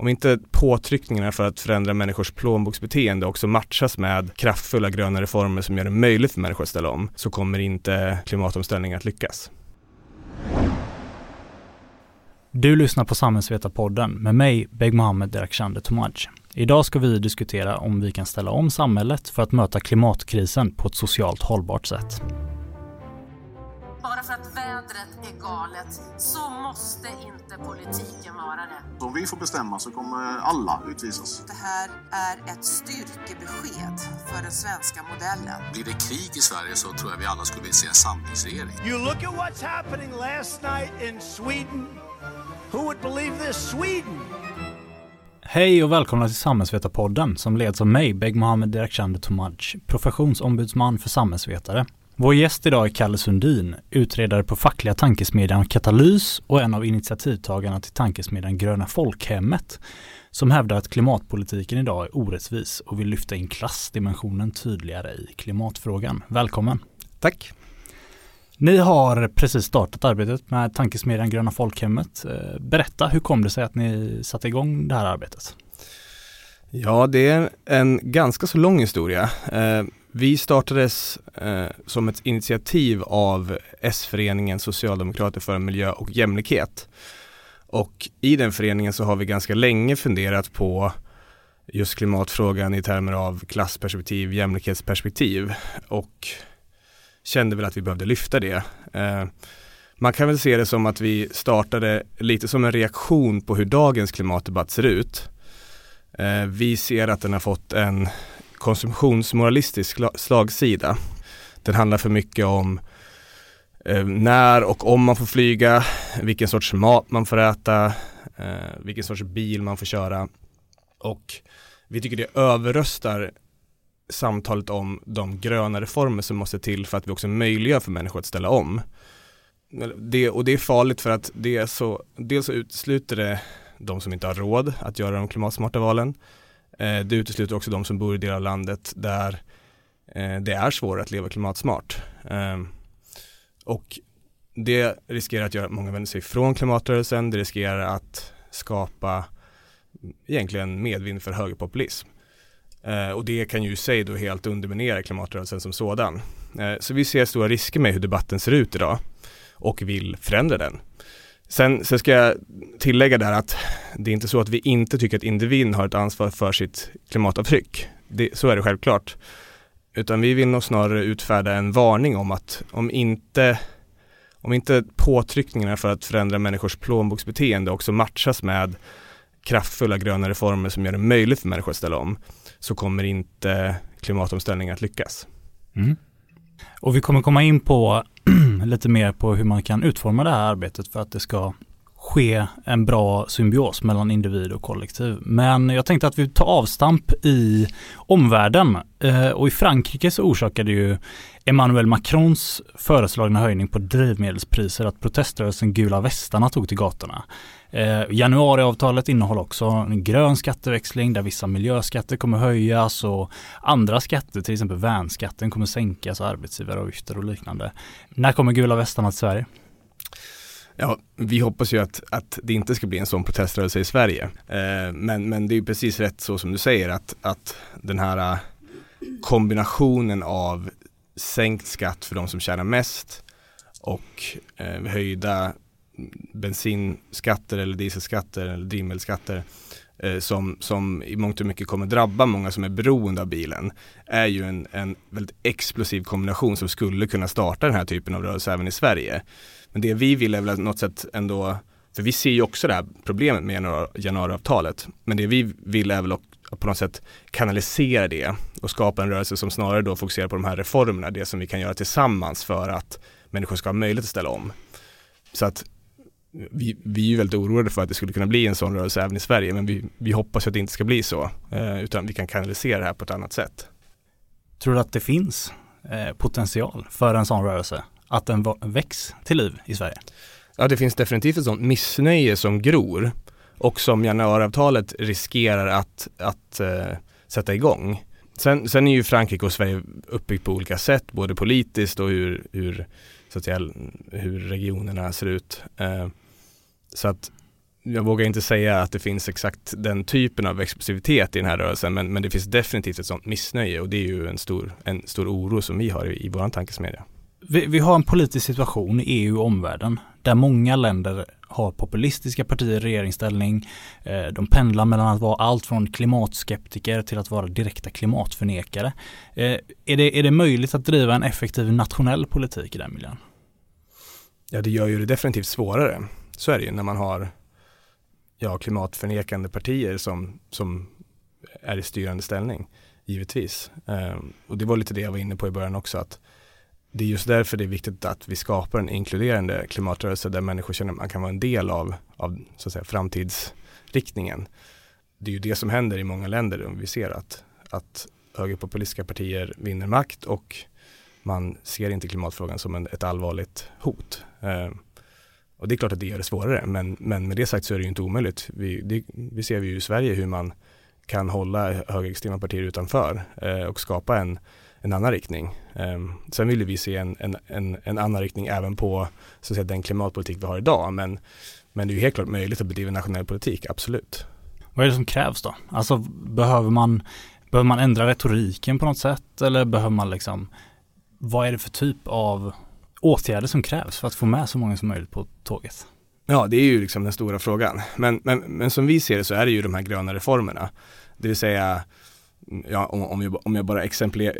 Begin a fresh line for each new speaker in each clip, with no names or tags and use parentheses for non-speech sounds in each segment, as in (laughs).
om inte påtryckningarna för att förändra människors plånboksbeteende också matchas med kraftfulla gröna reformer som gör det möjligt för människor att ställa om så kommer inte klimatomställningen att lyckas.
Du lyssnar på Samhällsvetarpodden med mig, Beg Mohammed Derakshande Tomaj. Idag ska vi diskutera om vi kan ställa om samhället för att möta klimatkrisen på ett socialt hållbart sätt.
Bara för att vädret är galet så måste inte politiken vara det.
Om vi får bestämma så kommer alla utvisas.
Det här är ett styrkebesked för den svenska modellen.
Blir det krig i Sverige så tror jag vi alla skulle vilja se en samlingsregering.
You look at what's happening last night in Sweden. Who would believe this? Sweden!
Hej och välkomna till Samhällsvetarpodden som leds av mig, Beg Mohammed Derakshande Tomaj, professionsombudsman för samhällsvetare. Vår gäst idag är Kalle Sundin, utredare på fackliga tankesmedjan Katalys och en av initiativtagarna till tankesmedjan Gröna Folkhemmet, som hävdar att klimatpolitiken idag är orättvis och vill lyfta in klassdimensionen tydligare i klimatfrågan. Välkommen!
Tack!
Ni har precis startat arbetet med tankesmedjan Gröna Folkhemmet. Eh, berätta, hur kom det sig att ni satte igång det här arbetet?
Ja, det är en ganska så lång historia. Vi startades eh, som ett initiativ av S-föreningen Socialdemokrater för miljö och jämlikhet. Och i den föreningen så har vi ganska länge funderat på just klimatfrågan i termer av klassperspektiv, jämlikhetsperspektiv och kände väl att vi behövde lyfta det. Eh, man kan väl se det som att vi startade lite som en reaktion på hur dagens klimatdebatt ser ut. Eh, vi ser att den har fått en konsumtionsmoralistisk slagsida. Den handlar för mycket om eh, när och om man får flyga, vilken sorts mat man får äta, eh, vilken sorts bil man får köra. Och vi tycker det överröstar samtalet om de gröna reformer som måste till för att vi också möjliggör för människor att ställa om. Det, och det är farligt för att det är så, dels så utesluter det de som inte har råd att göra de klimatsmarta valen. Eh, det utesluter också de som bor i delar av landet där eh, det är svårare att leva klimatsmart. Ehm, och det riskerar att göra att många vänder sig från klimatrörelsen, det riskerar att skapa egentligen medvind för högerpopulism. Eh, och det kan ju i sig då helt underminera klimatrörelsen som sådan. Eh, så vi ser stora risker med hur debatten ser ut idag och vill förändra den. Sen, sen ska jag tillägga där att det är inte så att vi inte tycker att individen har ett ansvar för sitt klimatavtryck. Det, så är det självklart. Utan vi vill nog snarare utfärda en varning om att om inte, om inte påtryckningarna för att förändra människors plånboksbeteende också matchas med kraftfulla gröna reformer som gör det möjligt för människor att ställa om så kommer inte klimatomställningen att lyckas.
Mm. Och vi kommer komma in på (clears throat) lite mer på hur man kan utforma det här arbetet för att det ska ske en bra symbios mellan individ och kollektiv. Men jag tänkte att vi tar avstamp i omvärlden eh, och i Frankrike så orsakade ju Emmanuel Macrons föreslagna höjning på drivmedelspriser att proteströrelsen Gula västarna tog till gatorna. Eh, januariavtalet innehåller också en grön skatteväxling där vissa miljöskatter kommer höjas och andra skatter, till exempel värnskatten kommer sänkas och arbetsgivaravgifter och liknande. När kommer Gula västarna till Sverige?
Ja, vi hoppas ju att, att det inte ska bli en sån proteströrelse i Sverige. Eh, men, men det är precis rätt så som du säger att, att den här eh, kombinationen av sänkt skatt för de som tjänar mest och eh, höjda bensinskatter eller dieselskatter eller drivmedelsskatter eh, som, som i mångt och mycket kommer drabba många som är beroende av bilen är ju en, en väldigt explosiv kombination som skulle kunna starta den här typen av rörelse även i Sverige. Men det vi vill är väl att något sätt ändå, för vi ser ju också det här problemet med januari, januariavtalet, men det vi vill är väl att på något sätt kanalisera det och skapa en rörelse som snarare då fokuserar på de här reformerna, det som vi kan göra tillsammans för att människor ska ha möjlighet att ställa om. Så att vi, vi är ju väldigt oroade för att det skulle kunna bli en sån rörelse även i Sverige, men vi, vi hoppas att det inte ska bli så, eh, utan vi kan kanalisera det här på ett annat sätt.
Tror du att det finns eh, potential för en sån rörelse, att den väcks till liv i Sverige?
Ja, det finns definitivt ett sånt missnöje som gror och som januariavtalet riskerar att, att eh, sätta igång. Sen, sen är ju Frankrike och Sverige uppbyggt på olika sätt, både politiskt och hur, hur, så att säga, hur regionerna ser ut. Eh, så att jag vågar inte säga att det finns exakt den typen av explosivitet i den här rörelsen men, men det finns definitivt ett sånt missnöje och det är ju en stor, en stor oro som vi har i, i vår tankesmedja.
Vi, vi, har en politisk situation i EU och omvärlden där många länder har populistiska partier i regeringsställning. Eh, de pendlar mellan att vara allt från klimatskeptiker till att vara direkta klimatförnekare. Eh, är, det, är det möjligt att driva en effektiv nationell politik i den miljön?
Ja, det gör ju det definitivt svårare. Så är det ju när man har ja, klimatförnekande partier som, som är i styrande ställning, givetvis. Um, och det var lite det jag var inne på i början också, att det är just därför det är viktigt att vi skapar en inkluderande klimatrörelse där människor känner att man kan vara en del av, av så att säga, framtidsriktningen. Det är ju det som händer i många länder vi ser att, att högerpopulistiska partier vinner makt och man ser inte klimatfrågan som en, ett allvarligt hot. Um, och det är klart att det gör det svårare, men, men med det sagt så är det ju inte omöjligt. Vi, det, vi ser ju i Sverige hur man kan hålla högerextrema partier utanför eh, och skapa en, en annan riktning. Eh, sen vill vi se en, en, en, en, annan riktning även på så att säga, den klimatpolitik vi har idag, men, men det är ju helt klart möjligt att bedriva nationell politik, absolut.
Vad är det som krävs då? Alltså behöver man, behöver man ändra retoriken på något sätt eller behöver man liksom, vad är det för typ av åtgärder som krävs för att få med så många som möjligt på tåget?
Ja, det är ju liksom den stora frågan. Men, men, men som vi ser det så är det ju de här gröna reformerna. Det vill säga, ja, om, om, jag, om jag bara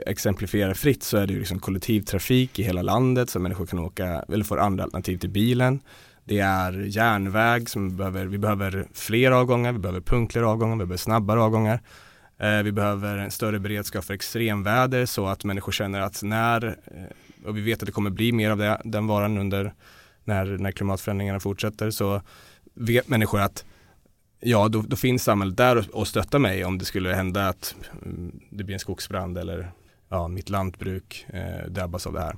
exemplifierar fritt så är det ju liksom kollektivtrafik i hela landet så människor kan åka eller får andra alternativ till bilen. Det är järnväg som vi behöver, vi behöver fler avgångar, vi behöver punktligare avgångar, vi behöver snabbare avgångar. Eh, vi behöver en större beredskap för extremväder så att människor känner att när eh, och vi vet att det kommer bli mer av det, den varan under när, när klimatförändringarna fortsätter så vet människor att ja, då, då finns samhället där och, och stöttar mig om det skulle hända att mm, det blir en skogsbrand eller ja, mitt lantbruk eh, drabbas av det här.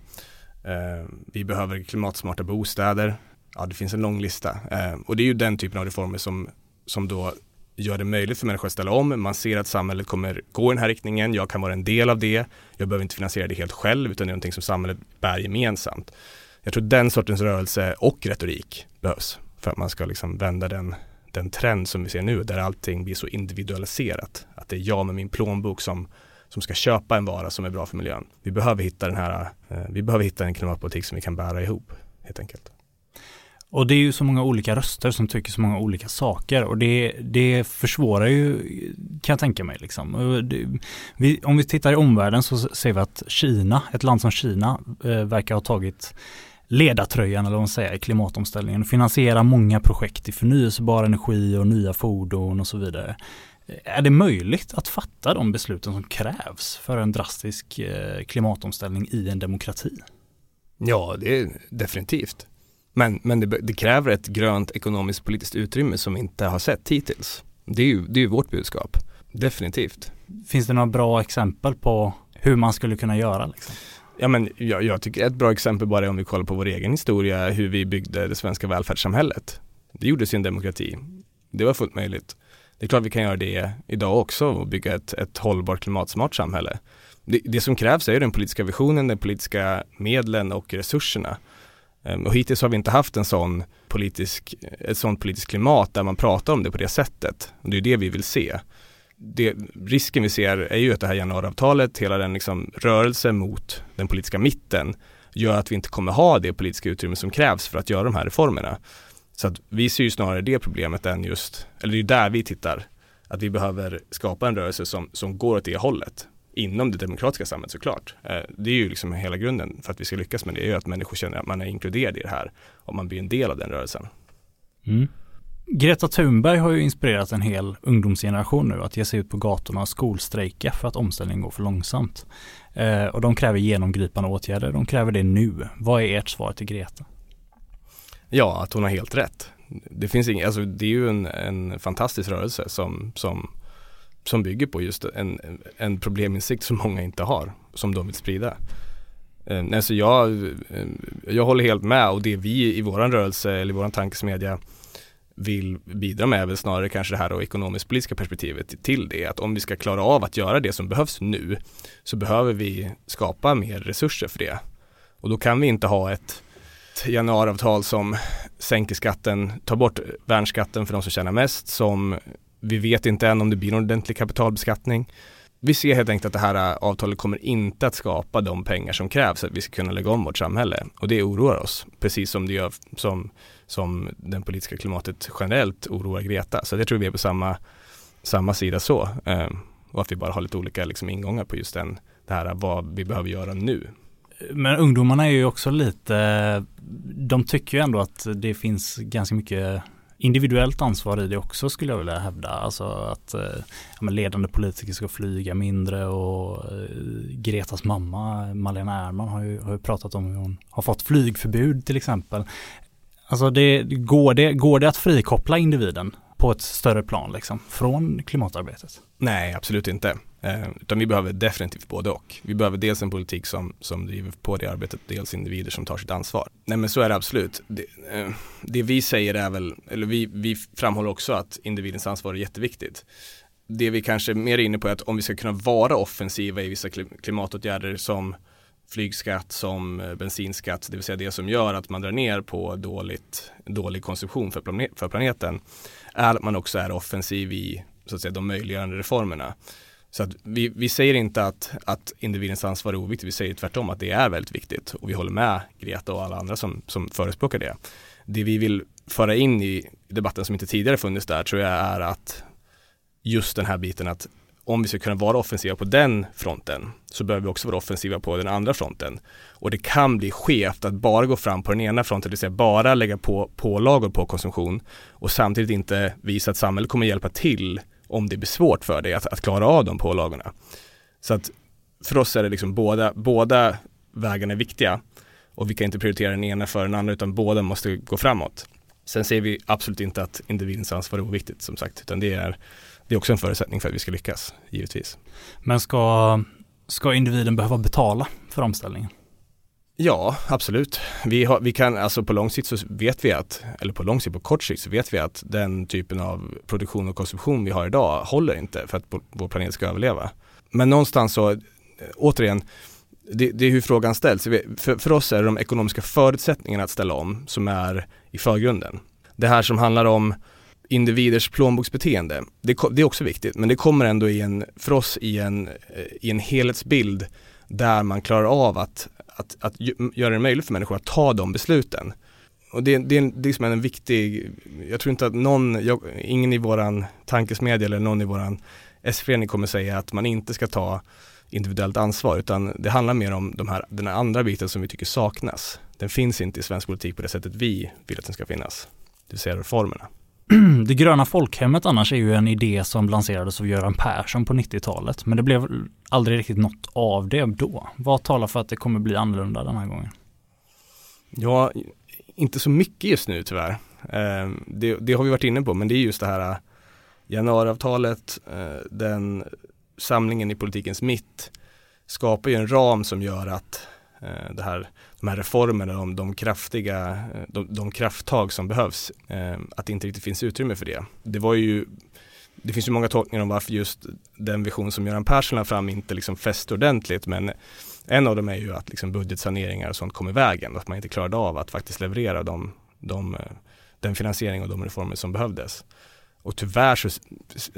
Eh, vi behöver klimatsmarta bostäder. Ja, det finns en lång lista eh, och det är ju den typen av reformer som, som då gör det möjligt för människor att ställa om. Man ser att samhället kommer gå i den här riktningen. Jag kan vara en del av det. Jag behöver inte finansiera det helt själv utan det är någonting som samhället bär gemensamt. Jag tror den sortens rörelse och retorik behövs för att man ska liksom vända den, den trend som vi ser nu där allting blir så individualiserat. Att det är jag med min plånbok som, som ska köpa en vara som är bra för miljön. Vi behöver hitta den här, eh, vi behöver hitta en klimatpolitik som vi kan bära ihop helt enkelt.
Och det är ju så många olika röster som tycker så många olika saker och det, det försvårar ju, kan jag tänka mig. Liksom. Vi, om vi tittar i omvärlden så ser vi att Kina, ett land som Kina, eh, verkar ha tagit ledartröjan eller vad man säger i klimatomställningen. och Finansierar många projekt i förnyelsebar energi och nya fordon och så vidare. Eh, är det möjligt att fatta de besluten som krävs för en drastisk eh, klimatomställning i en demokrati?
Ja, det är definitivt. Men, men det, det, kräver ett grönt ekonomiskt politiskt utrymme som vi inte har sett hittills. Det är ju, det är vårt budskap, definitivt.
Finns det några bra exempel på hur man skulle kunna göra? Liksom?
Ja, men jag, jag tycker ett bra exempel bara är om vi kollar på vår egen historia, hur vi byggde det svenska välfärdssamhället. Det gjordes i en demokrati. Det var fullt möjligt. Det är klart vi kan göra det idag också och bygga ett, ett hållbart klimatsmart samhälle. Det, det som krävs är den politiska visionen, de politiska medlen och resurserna. Ehm, och hittills har vi inte haft en sån politisk, ett sånt politiskt klimat där man pratar om det på det sättet. Och det är det vi vill se. Det, risken vi ser är ju att det här januariavtalet, hela den liksom rörelse mot den politiska mitten gör att vi inte kommer ha det politiska utrymme som krävs för att göra de här reformerna. Så att vi ser ju snarare det problemet än just, eller det är där vi tittar, att vi behöver skapa en rörelse som, som går åt det hållet inom det demokratiska samhället såklart. Eh, det är ju liksom hela grunden för att vi ska lyckas med det, är ju att människor känner att man är inkluderad i det här och man blir en del av den rörelsen.
Mm. Greta Thunberg har ju inspirerat en hel ungdomsgeneration nu att ge sig ut på gatorna och skolstrejka för att omställningen går för långsamt. Eh, och de kräver genomgripande åtgärder, de kräver det nu. Vad är ert svar till Greta?
Ja, att hon har helt rätt. Det finns inget, alltså det är ju en, en fantastisk rörelse som, som som bygger på just en, en probleminsikt som många inte har, som de vill sprida. Eh, alltså jag, eh, jag håller helt med och det vi i våran rörelse eller i våran tankesmedja vill bidra med är väl snarare kanske det här och ekonomiskt politiska perspektivet till det. Att om vi ska klara av att göra det som behövs nu så behöver vi skapa mer resurser för det. Och då kan vi inte ha ett januariavtal som sänker skatten, tar bort värnskatten för de som tjänar mest, som vi vet inte än om det blir någon ordentlig kapitalbeskattning. Vi ser helt enkelt att det här äh, avtalet kommer inte att skapa de pengar som krävs för att vi ska kunna lägga om vårt samhälle och det oroar oss, precis som det gör som, som den politiska klimatet generellt oroar Greta. Så jag tror vi är på samma, samma sida så eh, och att vi bara har lite olika liksom, ingångar på just den, det här äh, vad vi behöver göra nu.
Men ungdomarna är ju också lite, de tycker ju ändå att det finns ganska mycket individuellt ansvar i det också skulle jag vilja hävda. Alltså att eh, ja, ledande politiker ska flyga mindre och eh, Gretas mamma Malena Ernman har ju, har ju pratat om hur hon har fått flygförbud till exempel. Alltså det, går, det, går det att frikoppla individen på ett större plan liksom från klimatarbetet?
Nej, absolut inte. Eh, utan vi behöver definitivt både och. Vi behöver dels en politik som, som driver på det arbetet, dels individer som tar sitt ansvar. Nej men så är det absolut. Det, eh, det vi säger är väl, eller vi, vi framhåller också att individens ansvar är jätteviktigt. Det vi kanske mer är inne på är att om vi ska kunna vara offensiva i vissa klimatåtgärder som flygskatt, som eh, bensinskatt, det vill säga det som gör att man drar ner på dåligt, dålig konsumtion för, planet, för planeten, är att man också är offensiv i så att säga, de möjliggörande reformerna. Så att vi, vi säger inte att, att individens ansvar är oviktigt, vi säger tvärtom att det är väldigt viktigt och vi håller med Greta och alla andra som, som förespråkar det. Det vi vill föra in i debatten som inte tidigare funnits där tror jag är att just den här biten att om vi ska kunna vara offensiva på den fronten så behöver vi också vara offensiva på den andra fronten. Och det kan bli skevt att bara gå fram på den ena fronten, det vill säga bara lägga på pålagor på konsumtion och samtidigt inte visa att samhället kommer hjälpa till om det blir svårt för dig att, att klara av de pålagorna. Så att för oss är det liksom båda, båda vägarna är viktiga och vi kan inte prioritera den ena för den andra utan båda måste gå framåt. Sen säger vi absolut inte att individens ansvar är oviktigt som sagt, utan det är, det är också en förutsättning för att vi ska lyckas, givetvis.
Men ska, ska individen behöva betala för omställningen?
Ja, absolut. Vi, har, vi kan, alltså på lång sikt så vet vi att, eller på lång sikt, på kort sikt så vet vi att den typen av produktion och konsumtion vi har idag håller inte för att vår planet ska överleva. Men någonstans så, eh, återigen, det, det är hur frågan ställs. För, för oss är det de ekonomiska förutsättningarna att ställa om som är i förgrunden. Det här som handlar om individers plånboksbeteende, det, det, är också viktigt, men det kommer ändå i en, för oss i en, eh, i en helhetsbild där man klarar av att att, att göra det möjligt för människor att ta de besluten. Och det, det, det är liksom en viktig, jag tror inte att någon, jag, ingen i våran tankesmedja eller någon i våran S-förening kommer säga att man inte ska ta individuellt ansvar utan det handlar mer om de här, den här andra biten som vi tycker saknas. Den finns inte i svensk politik på det sättet vi vill att den ska finnas, det vill säga reformerna. (clears throat)
Det gröna folkhemmet annars är ju en idé som lanserades av Göran Persson på 90-talet. Men det blev aldrig riktigt något av det då. Vad talar för att det kommer bli annorlunda den här gången?
Ja, inte så mycket just nu tyvärr. Eh, det, det har vi varit inne på, men det är just det här eh, januariavtalet, eh, den samlingen i politikens mitt skapar ju en ram som gör att det här de här reformerna, de, de kraftiga, de, de krafttag som behövs, eh, att det inte riktigt finns utrymme för det. Det var ju det finns ju många tolkningar om varför just den vision som Göran Persson la fram inte liksom fäste ordentligt men en av dem är ju att liksom budgetsaneringar och sånt kom i vägen, att man inte klarade av att faktiskt leverera de, de, den finansiering och de reformer som behövdes. Och tyvärr så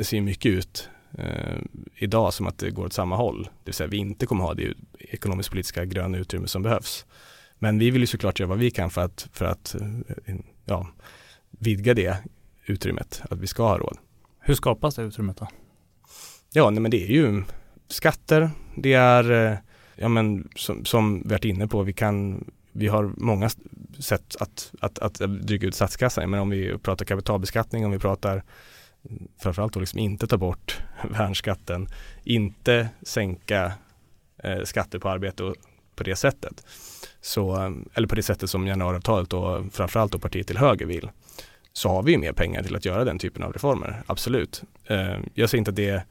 ser mycket ut eh, idag som att det går åt samma håll, det vill säga vi inte kommer ha det ekonomisk politiska gröna utrymme som behövs. Men vi vill ju såklart göra vad vi kan för att, för att eh, ja, vidga det utrymmet, att vi ska ha råd.
Hur skapas det utrymmet då?
Ja, nej, men det är ju skatter, det är, eh, ja men som, som vi varit inne på, vi kan vi har många sätt att, att, att dryga ut statskassan. Men om vi pratar kapitalbeskattning, om vi pratar framförallt då liksom inte ta bort (laughs) värnskatten, inte sänka eh, skatter på arbete och på det sättet. Så, eller på det sättet som januariavtalet och framförallt då partiet till höger vill. Så har vi mer pengar till att göra den typen av reformer, absolut. Eh, jag säger inte att det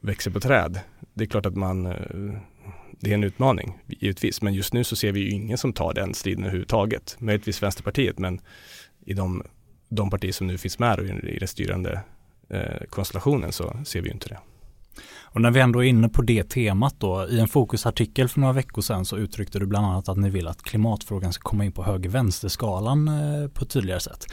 växer på träd. Det är klart att man, eh, det är en utmaning givetvis, men just nu så ser vi ju ingen som tar den striden överhuvudtaget. Möjligtvis Vänsterpartiet, men i de, de partier som nu finns med i den styrande eh, konstellationen så ser vi ju inte det.
Och när vi ändå är inne på det temat då, i en fokusartikel för några veckor sedan så uttryckte du bland annat att ni vill att klimatfrågan ska komma in på höger-vänster-skalan eh, på ett tydligare sätt.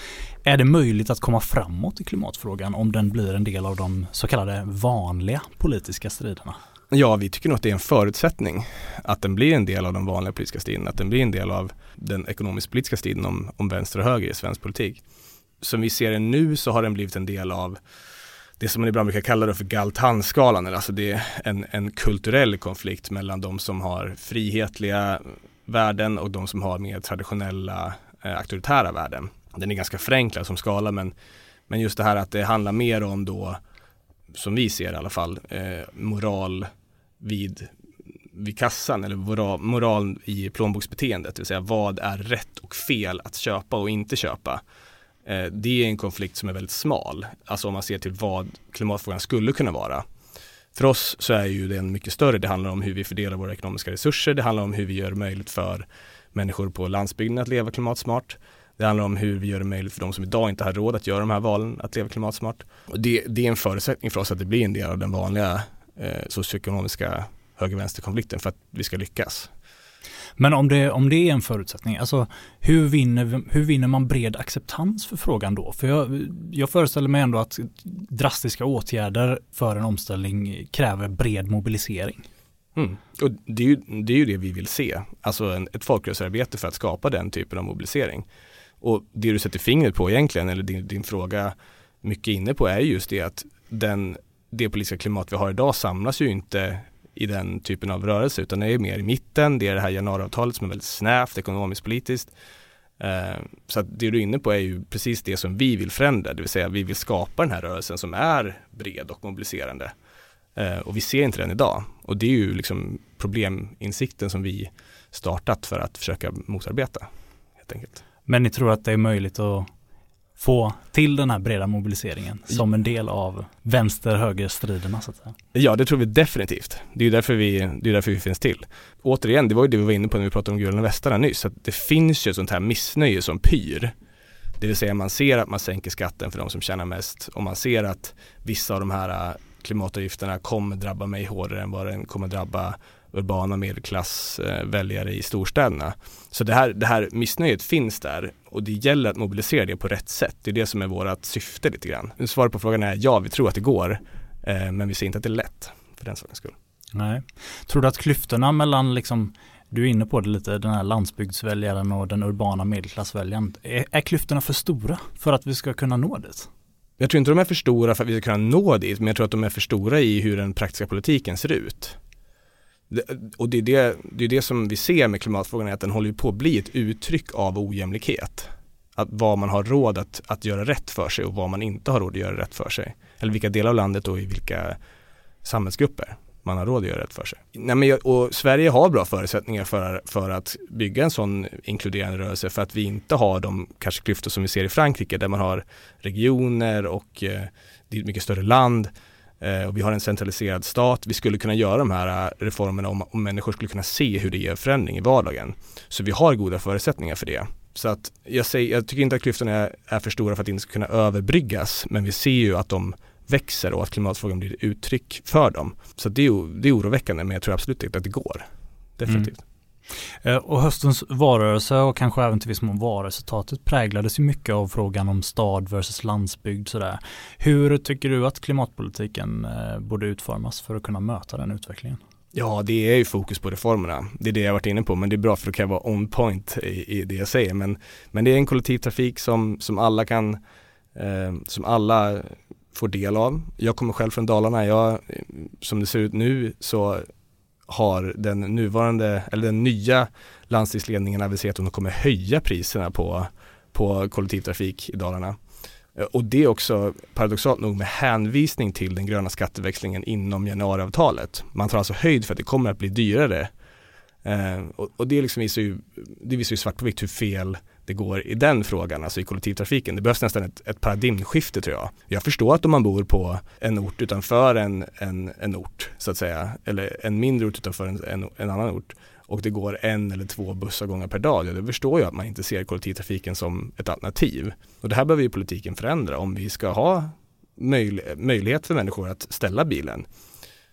Är det möjligt att komma framåt i klimatfrågan om den blir en del av de så kallade vanliga politiska striderna?
Ja, vi tycker nog att det är en förutsättning att den blir en del av de vanliga politiska striden, att den blir en del av den ekonomisk-politiska striden om, om vänster och höger i svensk politik. Som vi ser det nu så har den blivit en del av det som man ibland brukar kalla för Galtanskalan, alltså det är en, en kulturell konflikt mellan de som har frihetliga värden och de som har mer traditionella eh, auktoritära värden. Den är ganska förenklad som skala men, men just det här att det handlar mer om då, som vi ser i alla fall, eh, moral vid, vid kassan eller moral, moral i plånboksbeteendet, det vill säga vad är rätt och fel att köpa och inte köpa. Eh, det är en konflikt som är väldigt smal, alltså om man ser till vad klimatfrågan skulle kunna vara. För oss så är ju den mycket större. Det handlar om hur vi fördelar våra ekonomiska resurser. Det handlar om hur vi gör det möjligt för människor på landsbygden att leva klimatsmart. Det handlar om hur vi gör det möjligt för de som idag inte har råd att göra de här valen att leva klimatsmart. Och det, det är en förutsättning för oss att det blir en del av den vanliga eh, socioekonomiska höger-vänster-konflikten för att vi ska lyckas.
Men om det, om det är en förutsättning, alltså hur vinner, hur vinner man bred acceptans för frågan då? För jag, jag föreställer mig ändå att drastiska åtgärder för en omställning kräver bred mobilisering.
Mm. Och det är, ju, det är ju det vi vill se, alltså en, ett folkrörelsearbete för att skapa den typen av mobilisering. Och det du sätter fingret på egentligen, eller din, din fråga mycket inne på är just det att den, det politiska klimat vi har idag samlas ju inte i den typen av rörelse utan det är mer i mitten. Det är det här januariavtalet som är väldigt snävt ekonomiskt politiskt. Eh, så att det du är inne på är ju precis det som vi vill förändra, det vill säga vi vill skapa den här rörelsen som är bred och mobiliserande. Eh, och vi ser inte den idag och det är ju liksom probleminsikten som vi startat för att försöka motarbeta. Helt enkelt.
Men ni tror att det är möjligt att få till den här breda mobiliseringen som en del av vänster-höger-striderna så att säga?
Ja, det tror vi definitivt. Det är därför vi, det är därför vi finns till. Återigen, det var ju det vi var inne på när vi pratade om gula västarna nyss, att det finns ju ett sånt här missnöje som pyr. Det vill säga man ser att man sänker skatten för de som tjänar mest och man ser att vissa av de här äh, klimatavgifterna kommer drabba mig hårdare än vad den kommer drabba urbana medelklassväljare i storstäderna. Så det här, det här missnöjet finns där och det gäller att mobilisera det på rätt sätt. Det är det som är vårt syfte lite grann. Svaret på frågan är ja, vi tror att det går, eh, men vi ser inte att det är lätt för den sakens skull.
Nej. Tror du att klyftorna mellan liksom du är inne på det lite, den här landsbygdsväljaren och den urbana medelklassväljaren. Är, är klyftorna för stora för att vi ska kunna nå dit?
Jag tror inte de är för stora för att vi ska kunna nå dit, men jag tror att de är för stora i hur den praktiska politiken ser ut och det är det, det är det som vi ser med klimatfrågan är att den håller på att bli ett uttryck av ojämlikhet. Att vad man har råd att, att göra rätt för sig och vad man inte har råd att göra rätt för sig. Eller vilka delar av landet och i vilka samhällsgrupper man har råd att göra rätt för sig. Nej, men, och Sverige har bra förutsättningar för, för att bygga en sån inkluderande rörelse för att vi inte har de kanske klyftor som vi ser i Frankrike där man har regioner och eh, det är ett mycket större land och vi har en centraliserad stat. Vi skulle kunna göra de här eh, reformerna om, om människor skulle kunna se hur det ger förändring i vardagen. Så vi har goda förutsättningar för det. Så att jag, säger, jag tycker inte att klyftorna är, är för stora för att inte ska kunna överbryggas. Men vi ser ju att de växer och att klimatfrågan blir ett uttryck för dem. Så det är, det är oroväckande men jag tror absolut inte att det går. Definitivt. Mm.
Eh, och höstens valrörelse och kanske även till viss mån valresultatet präglades ju mycket av frågan om stad versus landsbygd. Sådär. Hur tycker du att klimatpolitiken eh, borde utformas för att kunna möta den utvecklingen?
Ja, det är ju fokus på reformerna. Det är det jag varit inne på, men det är bra för att kan vara on point i, i det jag säger. Men, men det är en kollektivtrafik som, som alla kan, eh, som alla får del av. Jag kommer själv från Dalarna. Jag, eh, som det ser ut nu så har den nuvarande, eller den nya landstingsledningen aviserat att de kommer höja priserna på, på kollektivtrafik i Dalarna. Eh, och det är också paradoxalt nog med hänvisning till den gröna skatteväxlingen inom januariavtalet. Man tar alltså höjd för att det kommer att bli dyrare. Eh, och, och, det, liksom visar ju, det visar ju svart på vitt hur fel det går i den frågan, alltså i kollektivtrafiken. Det behövs nästan ett, ett paradigmskifte tror jag. Jag förstår att om man bor på en ort utanför en, en, en ort, så att säga, eller en mindre ort utanför en, en, en annan ort och det går en eller två bussavgångar per dag, ja, då förstår jag att man inte ser kollektivtrafiken som ett alternativ. Och det här behöver ju politiken förändra om vi ska ha möj, möjlighet för människor att ställa bilen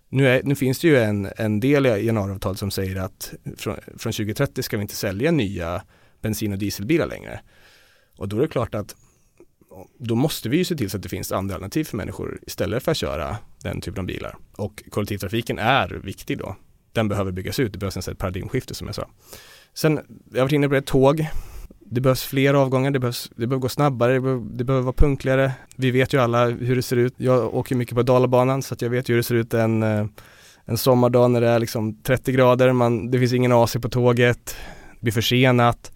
Nu, är, nu finns det ju en, en del i januariavtalet som säger att från, från 2030 ska vi inte sälja nya bensin och dieselbilar längre. Och då är det klart att då måste vi ju se till så att det finns andra alternativ för människor istället för att köra den typen av bilar. Och kollektivtrafiken är viktig då. Den behöver byggas ut, det behövs ett paradigmskifte som jag sa. Sen, jag har varit inne på det, tåg. Det behövs fler avgångar, det, behövs, det behöver gå snabbare, det behöver, det behöver vara punktligare. Vi vet ju alla hur det ser ut. Jag åker mycket på Dalabanan så att jag vet ju hur det ser ut en, en sommardag när det är liksom 30 grader, man, det finns ingen AC på tåget, det blir försenat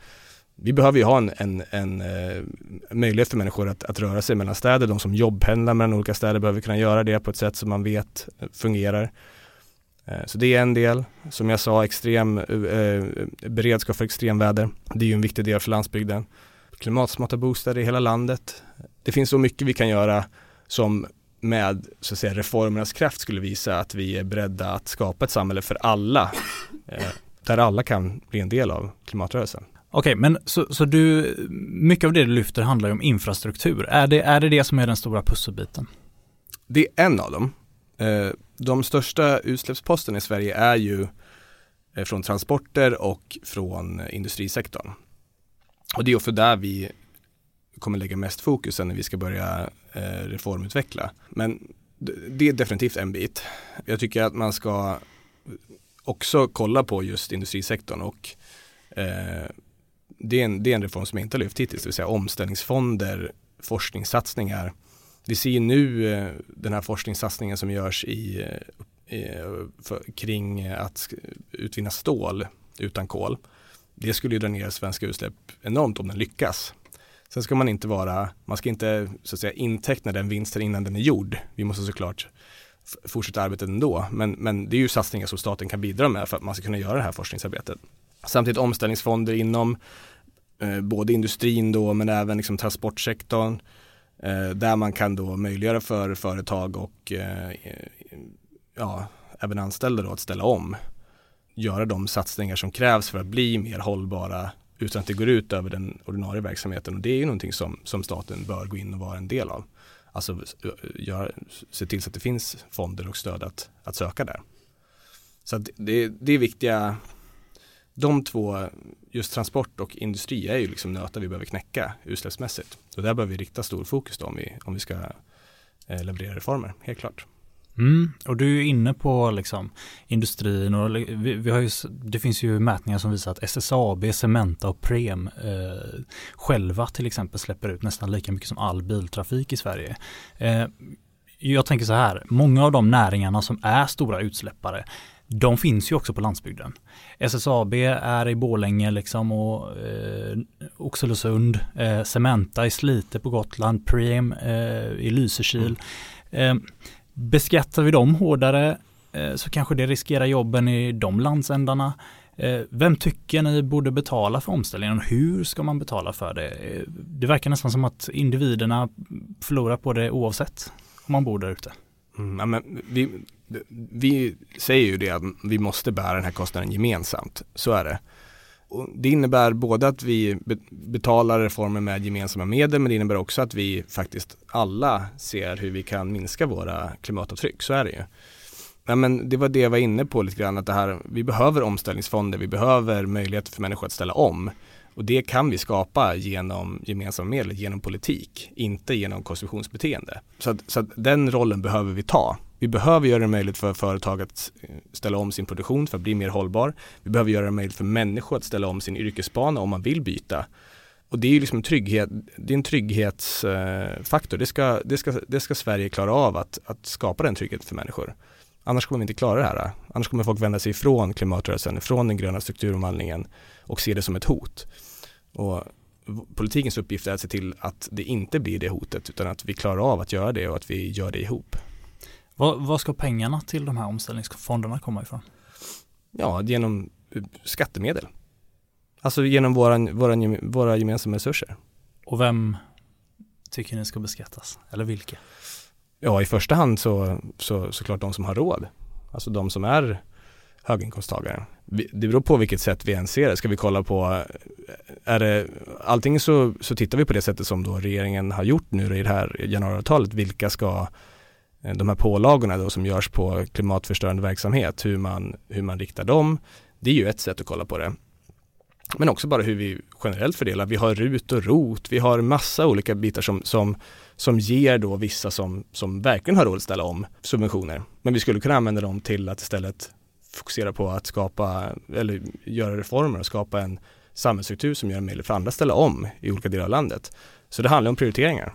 vi behöver ju ha en, en, en eh, möjlighet för människor att, att, röra sig mellan städer. De som jobbpendlar mellan olika städer behöver kunna göra det på ett sätt som man vet eh, fungerar. Eh, så det är en del. Som jag sa, extrem eh, eh, beredskap för extremväder. Det är ju en viktig del för landsbygden. Klimatsmarta bostäder i hela landet. Det finns så mycket vi kan göra som med så att säga, reformernas kraft skulle visa att vi är beredda att skapa ett samhälle för alla. Eh, där alla kan bli en del av klimatrörelsen.
Okej, men så, så du, mycket av det du lyfter handlar ju om infrastruktur. Är det, är det det som är den stora pusselbiten?
Det är en av dem. Eh, de största utsläppsposterna i Sverige är ju eh, från transporter och från industrisektorn. Och det är också där vi kommer lägga mest fokus när vi ska börja eh, reformutveckla. Men det är definitivt en bit. Jag tycker att man ska också kolla på just industrisektorn och det är, en, det är en reform som inte har lyft hittills, det vill säga omställningsfonder, forskningssatsningar. Vi ser nu eh, den här forskningssatsningen som görs i, eh, i för, kring att utvinna stål utan kol. Det skulle ju dra ner svenska utsläpp enormt om den lyckas. Sen ska man inte vara, man ska inte så att säga inteckna den vinsten innan den är gjord. Vi måste såklart fortsätta arbetet ändå, men, men det är ju satsningar som staten kan bidra med för att man ska kunna göra det här forskningsarbetet. Samtidigt omställningsfonder inom eh, både industrin då men även liksom transportsektorn eh, där man kan då möjliggöra för företag och eh, eh, ja, även anställda då att ställa om. Göra de satsningar som krävs för att bli mer hållbara utan att det går ut över den ordinarie verksamheten och det är ju någonting som, som staten bör gå in och vara en del av. Alltså gör, se till så att det finns fonder och stöd att, att söka där. Så det, det är viktiga de två, just transport och industri är ju liksom nötar vi behöver knäcka utsläppsmässigt. Så där behöver vi rikta stor fokus då om vi, om vi ska eh, leverera reformer, helt klart.
Mm, och du är inne på liksom industrin och vi, vi, har ju, det finns ju mätningar som visar att SSAB, Cementa och Prem eh, själva till exempel släpper ut nästan lika mycket som all biltrafik i Sverige. Eh, jag tänker så här, många av de näringarna som är stora utsläppare de finns ju också på landsbygden. SSAB är i Bålänge liksom och eh, Oxelösund, eh, Cementa i Slite på Gotland, Preem eh, i Lysekil. Eh, beskattar vi dem hårdare eh, så kanske det riskerar jobben i de landsändarna. Eh, vem tycker ni borde betala för omställningen? Hur ska man betala för det? Eh, det verkar nästan som att individerna förlorar på det oavsett om man bor där ute.
Mm, ja, men vi, vi säger ju det att vi måste bära den här kostnaden gemensamt. Så är det. Och det innebär både att vi betalar reformer med gemensamma medel men det innebär också att vi faktiskt alla ser hur vi kan minska våra klimatavtryck. Så är det ju. Ja, men det var det jag var inne på lite grann att det här, vi behöver omställningsfonder, vi behöver möjligheter för människor att ställa om. Och det kan vi skapa genom gemensamma medel, genom politik, inte genom konsumtionsbeteende. Så, att, så att den rollen behöver vi ta. Vi behöver göra det möjligt för företag att eh, ställa om sin produktion för att bli mer hållbar. Vi behöver göra det möjligt för människor att ställa om sin yrkesbana om man vill byta. Och det är ju liksom en trygghet, det är en trygghetsfaktor. Det ska, det ska, det ska Sverige klara av att, att skapa den tryggheten för människor. Annars kommer vi inte klara det här. Annars kommer folk vända sig ifrån klimatrörelsen, ifrån den gröna strukturomvandlingen och se det som ett hot. Och politikens uppgift är att se till att det inte blir det hotet utan att vi klarar av att göra det och att vi gör det ihop.
Vad, vad ska pengarna till de här omställningsfonderna komma ifrån?
Ja, genom eh, skattemedel. Alltså genom våran, våran, våra gemensamma resurser.
Och vem tycker ni ska beskattas? Eller vilka?
Ja, i första hand så, så såklart de som har råd. Alltså de som är höginkomsttagare. Det beror på vilket sätt vi än ser det. Ska vi kolla på, är det, allting så, så tittar vi på det sättet som då regeringen har gjort nu i det här januariavtalet. Vilka ska eh, Eh, de här pålagorna då som görs på klimatförstörande verksamhet, hur man, hur man riktar dem. Det är ju ett sätt att kolla på det. Men också bara hur vi generellt fördelar. Vi har RUT och ROT, vi har massa olika bitar som, som, som ger då vissa som, som verkligen har råd att ställa om subventioner. Men vi skulle kunna använda dem till att istället fokusera på att skapa eller göra reformer och skapa en samhällsstruktur som gör det möjligt för andra att ställa om i olika delar av landet. Så det handlar om prioriteringar.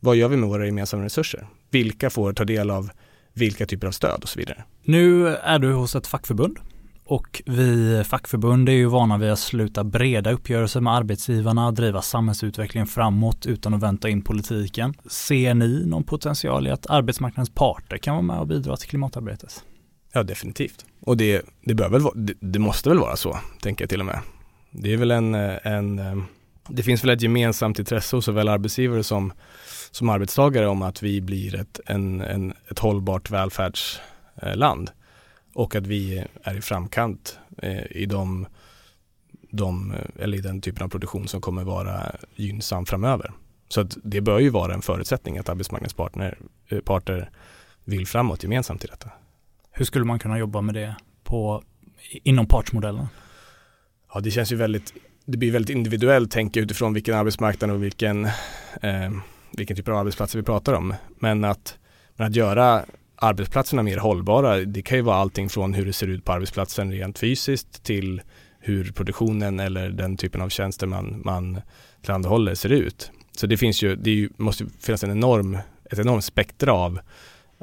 Vad gör vi med våra gemensamma resurser? Vilka får ta del av vilka typer av stöd och så vidare.
Nu är du hos ett fackförbund och vi fackförbund är ju vana vid att sluta breda uppgörelser med arbetsgivarna, driva samhällsutvecklingen framåt utan att vänta in politiken. Ser ni någon potential i att arbetsmarknadens parter kan vara med och bidra till klimatarbetet?
Ja, definitivt. Och det, det, bör väl, det, det måste väl vara så, tänker jag till och med. Det är väl en, en det finns väl ett gemensamt intresse hos såväl arbetsgivare som, som arbetstagare om att vi blir ett, en, en, ett hållbart välfärdsland och att vi är i framkant eh, i de, de, eller i den typen av produktion som kommer vara gynnsam framöver. Så det bör ju vara en förutsättning att arbetsmarknadens eh, parter vill framåt gemensamt i detta.
Hur skulle man kunna jobba med det på, inom partsmodellen?
Ja, det känns ju väldigt, det blir väldigt individuellt tänka utifrån vilken arbetsmarknad och vilken, eh, vilken typ av arbetsplatser vi pratar om. Men att, men att göra arbetsplatserna mer hållbara, det kan ju vara allting från hur det ser ut på arbetsplatsen rent fysiskt till hur produktionen eller den typen av tjänster man, man tillhandahåller ser ut. Så det finns ju, det ju, måste finnas en enorm, ett enormt spektra av,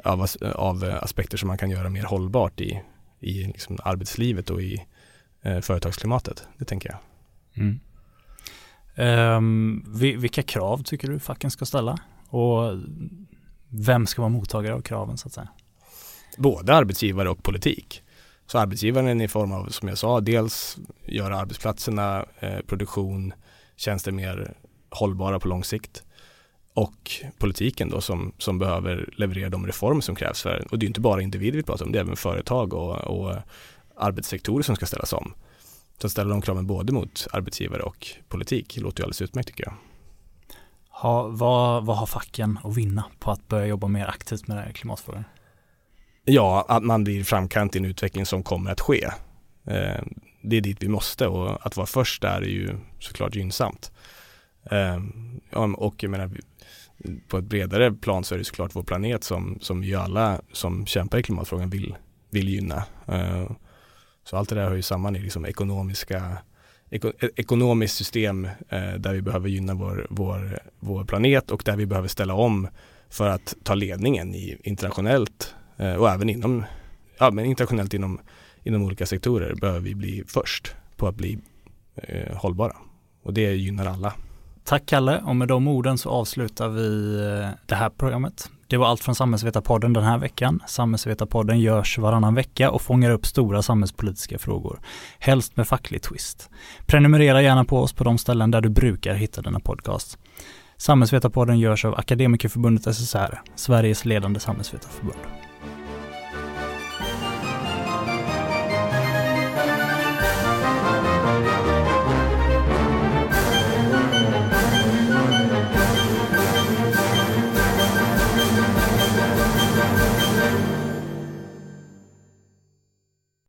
av, av eh, aspekter som man kan göra mer hållbart i, i liksom arbetslivet och i eh, företagsklimatet. Det tänker jag. Mm.
Um, vilka krav tycker du facken ska ställa? Och vem ska vara mottagare av kraven så att säga?
Både arbetsgivare och politik. Så arbetsgivaren i form av, som jag sa, dels göra arbetsplatserna, eh, produktion, tjänster mer hållbara på lång sikt och politiken då som, som behöver leverera de reformer som krävs för, och det är inte bara individer vi pratar om, det är även företag och, och arbetssektorer som ska ställas om. Så ställa de kraven både mot arbetsgivare och politik låter ju alldeles utmärkt tycker jag.
Ha, vad, vad har facken att vinna på att börja jobba mer aktivt med klimatfrågan?
Ja, att man blir framkant i en utveckling som kommer att ske. Eh, det är dit vi måste och att vara först där är ju såklart gynnsamt. Eh, och jag menar, på ett bredare plan så är det såklart vår planet som, som ju alla som kämpar i klimatfrågan vill, vill gynna. Eh, så allt det där hör ju samman i liksom ekonomiska e-, ekonomiskt system eh, där vi behöver gynna vår, vår, vår planet och där vi behöver ställa om för att ta ledningen i internationellt eh, och även inom, ja men internationellt inom, inom olika sektorer behöver vi bli först på att bli eh, hållbara. Och det gynnar alla.
Tack Kalle och med de orden så avslutar vi eh, det här programmet. Det var allt från Samhällsvetarpodden den här veckan. Samhällsvetarpodden görs varannan vecka och fångar upp stora samhällspolitiska frågor. Helst med facklig twist. Prenumerera gärna på oss på de ställen där du brukar hitta denna podcast. Samhällsvetarpodden görs av Akademikerförbundet SSR, Sveriges ledande samhällsvetarförbund.